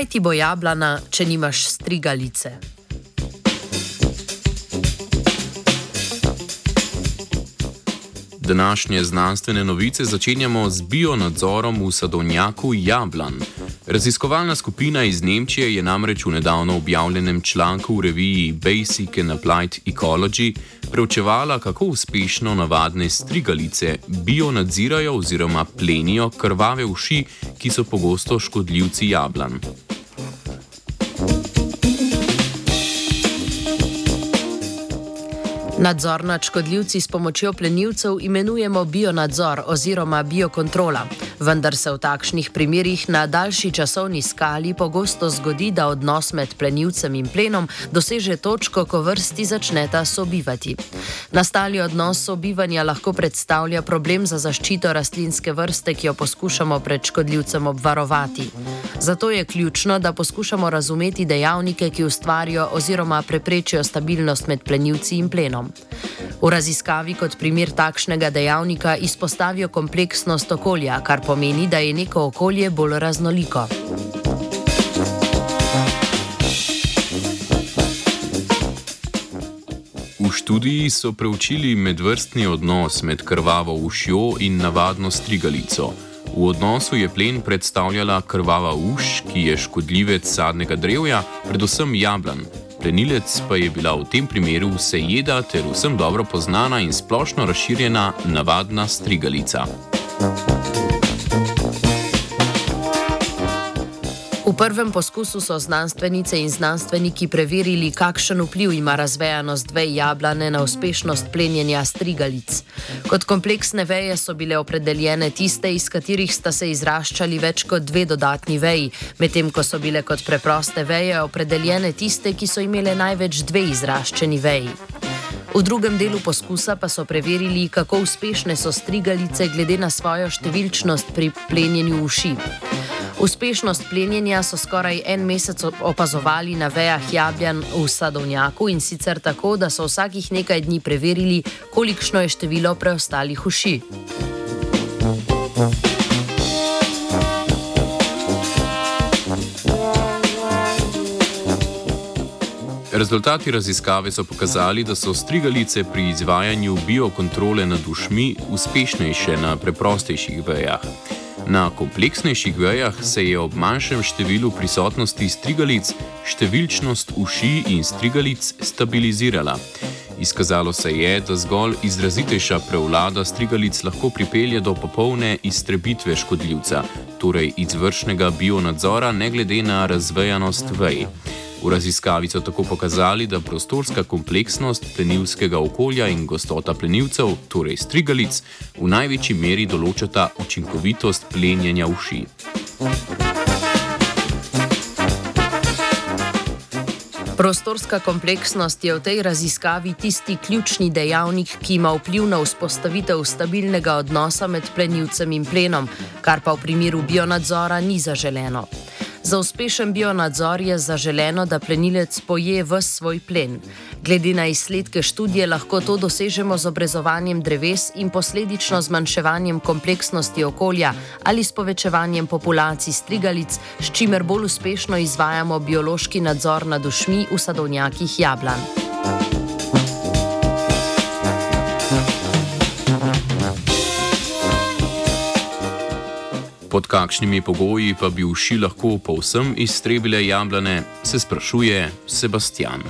Kaj ti bo jablana, če nimaš strigalice? Današnje znanstvene novice začenjamo z bionadzorom v sadovnjaku Jablan. Raziskovalna skupina iz Nemčije je namreč v nedavno objavljenem članku v reviji Basic and Applied Ecology preučevala, kako uspešno navadne strigalice bionadzirajo oziroma plenijo krvave uši, ki so pogosto škodljivci jablan. thank you. Nadzor nad škodljivci s pomočjo plenilcev imenujemo bionadzor oziroma biokontrola vendar se v takšnih primerjih na daljši časovni skali pogosto zgodi, da odnos med plenilcem in plenom doseže točko, ko vrsti začneta sobivati. Nastali odnos sobivanja lahko predstavlja problem za zaščito rastlinske vrste, ki jo poskušamo pred škodljivcem obvarovati. Zato je ključno, da poskušamo razumeti dejavnike, ki ustvarijo oziroma preprečijo stabilnost med plenilci in plenom. V raziskavi kot primer takšnega dejavnika izpostavijo kompleksnost okolja, kar pomeni, da je neko okolje bolj raznoliko. V študiji so preučili medvrstni odnos med krvavo ušjo in navadno strigalico. V odnosu je plen predstavljala krvava uš, ki je škodljivec sadnega drevja, predvsem jablan. Plenilec pa je bila v tem primeru vse jeda ter vsem dobro poznana in splošno razširjena navadna strigalica. V prvem poskusu so znanstvenice in znanstveniki preverili, kakšen vpliv ima razvejanost vej jablane na uspešnost plenjenja strigalic. Kot kompleksne veje so bile opredeljene tiste, iz katerih sta se izraščali več kot dve dodatni veji, medtem ko so bile kot preproste veje opredeljene tiste, ki so imele največ dve izraščeni veji. V drugem delu poskusa pa so preverili, kako uspešne so strigalice glede na svojo številčnost pri plenjenju uši. Uspešnost plenjenja so skoraj en mesec opazovali na vejah jabljan v sadovnjaku in sicer tako, da so vsakih nekaj dni preverili, kolikšno je število preostalih uši. Rezultati raziskave so pokazali, da so strigalice pri izvajanju biokontrole nad ušmi uspešnejše na preprostejših vejah. Na kompleksnejših vejah se je ob manjšem številu prisotnosti strigalic številčnost uši in strigalic stabilizirala. Izkazalo se je, da zgolj izrazitejša prevlada strigalic lahko pripelje do popolne iztrebitve škodljivca, torej izvršnega bionadzora, ne glede na razvejanost vej. V raziskavi so tako pokazali, da prostorska kompleksnost plenilskega okolja in gostota plenilcev, torej strigalic, v največji meri določata učinkovitost plenjenja uši. Prostorska kompleksnost je v tej raziskavi tisti ključni dejavnik, ki ima vpliv na vzpostavitev stabilnega odnosa med plenilcem in plenom, kar pa v primeru bionadzora ni zaželeno. Za uspešen bionadzor je zaželeno, da plenilec poje v svoj plen. Glede na izsledke študije lahko to dosežemo z obrezovanjem dreves in posledično zmanjševanjem kompleksnosti okolja ali s povečevanjem populacij strigalic, s čimer bolj uspešno izvajamo biološki nadzor nad ušmi v sadovnjakih jablan. Pod kakšnimi pogoji pa bi uši lahko povsem iztrebile jablane, se sprašuje Sebastian.